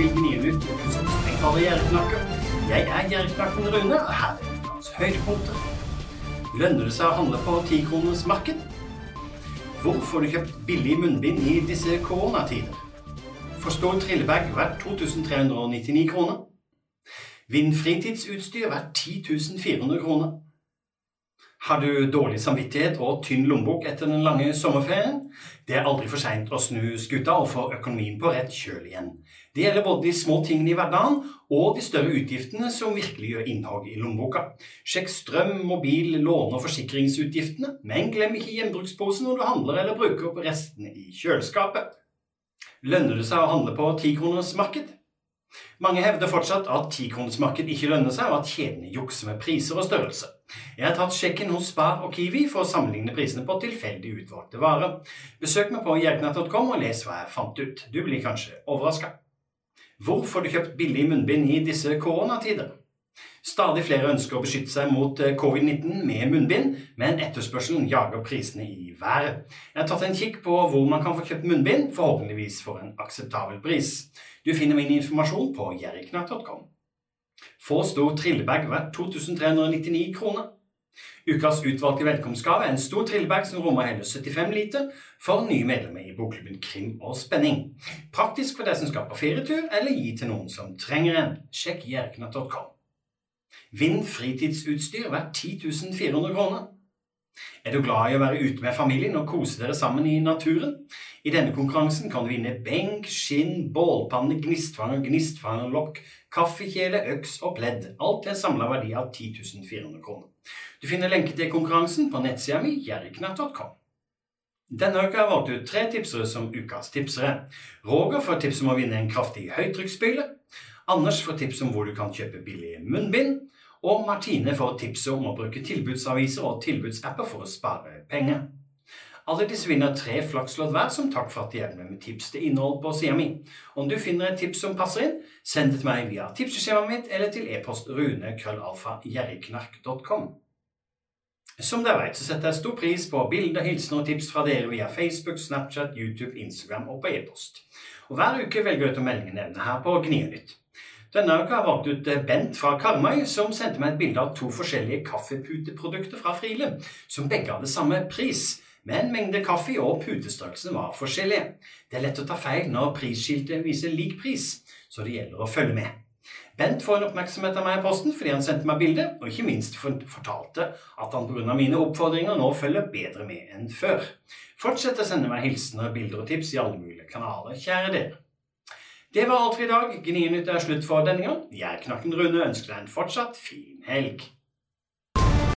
til Gnienytt, som strengt kaller Gjerdeknakker. Jeg er Gjerdeknakken Rune, og her er ukas høydepunkter. Lønner det seg å handle på tikronersmarked? Hvor får du kjøpt billig munnbind i disse koronatider? Forstår trillebag verdt 2399 kroner? Vinn fritidsutstyr verdt 10 400 kroner. Har du dårlig samvittighet og tynn lommebok etter den lange sommerferien? Det er aldri for seint å snu skuta og få økonomien på rett kjøl igjen. Det gjelder både de små tingene i hverdagen og de større utgiftene som virkelig gjør innhogg i lommeboka. Sjekk strøm, mobil, låne- og forsikringsutgiftene, men glem ikke gjenbruksposen når du handler eller bruker opp restene i kjøleskapet. Lønner det seg å handle på tikroners marked? Mange hevder fortsatt at tikronersmarked ikke lønner seg, og at kjedene jukser med priser og størrelse. Jeg har tatt sjekken hos Spar og Kiwi for å sammenligne prisene på tilfeldig utvalgte varer. Besøk meg på jerknett.com og les hva jeg fant ut. Du blir kanskje overraska. Hvor får du kjøpt billig munnbind i disse koronatider? Stadig flere ønsker å beskytte seg mot eh, covid-19 med munnbind, men etterspørselen jager prisene i været. Jeg har tatt en kikk på hvor man kan få kjøpt munnbind, forhåpentligvis for en akseptabel pris. Du finner min informasjon på jerriknatt.com. Få stor trillebag verdt 2399 kroner. Ukas utvalgte velkomstgave er en stor trillebag som rommer hele 75 liter for nye medlemmer i bokklubben Krim og spenning. Praktisk for deg som skal på ferietur, eller gi til noen som trenger en. Sjekk jerknatt.com. Vinn fritidsutstyr verdt 10 400 kroner. Er du glad i å være ute med familien og kose dere sammen i naturen? I denne konkurransen kan du vinne benk, skinn, bålpanne, gnistfanger, gnistfangerlokk, kaffekjele, øks og pledd. Alt til en samla verdi av 10 400 kroner. Du finner lenke til konkurransen på nettsida mi jerriknatt.com. Denne uka har jeg valgt ut tre tipsere som ukas tipsere. Roger får tips om å vinne en kraftig høytrykksspyle. Anders får tips om hvor du kan kjøpe billige munnbind. Og Martine får tipset om å bruke tilbudsaviser og tilbudsapper for å spare penger. Alle disse vinner tre flakslodd hver som takk for at de hjelper med tips til innhold på sida mi. Om du finner et tips som passer inn, send det til meg via tipseskjemaet mitt eller til e-post runekrøllalfagjerriknark.com. Som dere vet, så setter jeg stor pris på bilder, hilsener og tips fra dere via Facebook, Snapchat, YouTube, Instagram og på e-post. Og Hver uke velger jeg ut å melde nevne her på Gnienytt. Denne uka har valgt ut eh, Bent fra Karmøy, som sendte meg et bilde av to forskjellige kaffeputeprodukter fra Friele, som begge hadde samme pris. Men mengde kaffe og putestørrelsen var forskjellige. Det er lett å ta feil når prisskiltet viser lik pris, så det gjelder å følge med. Bent får en oppmerksomhet av meg i posten fordi han sendte meg bilde, og ikke minst fortalte at han pga. mine oppfordringer nå følger bedre med enn før. Fortsett å sende meg hilsener, bilder og tips i alle mulige kanaler, kjære dere. Det var alt for i dag. Gnienytt er slutt for denne gang. Jeg, Knakken Rune, ønsker deg en fortsatt fin helg.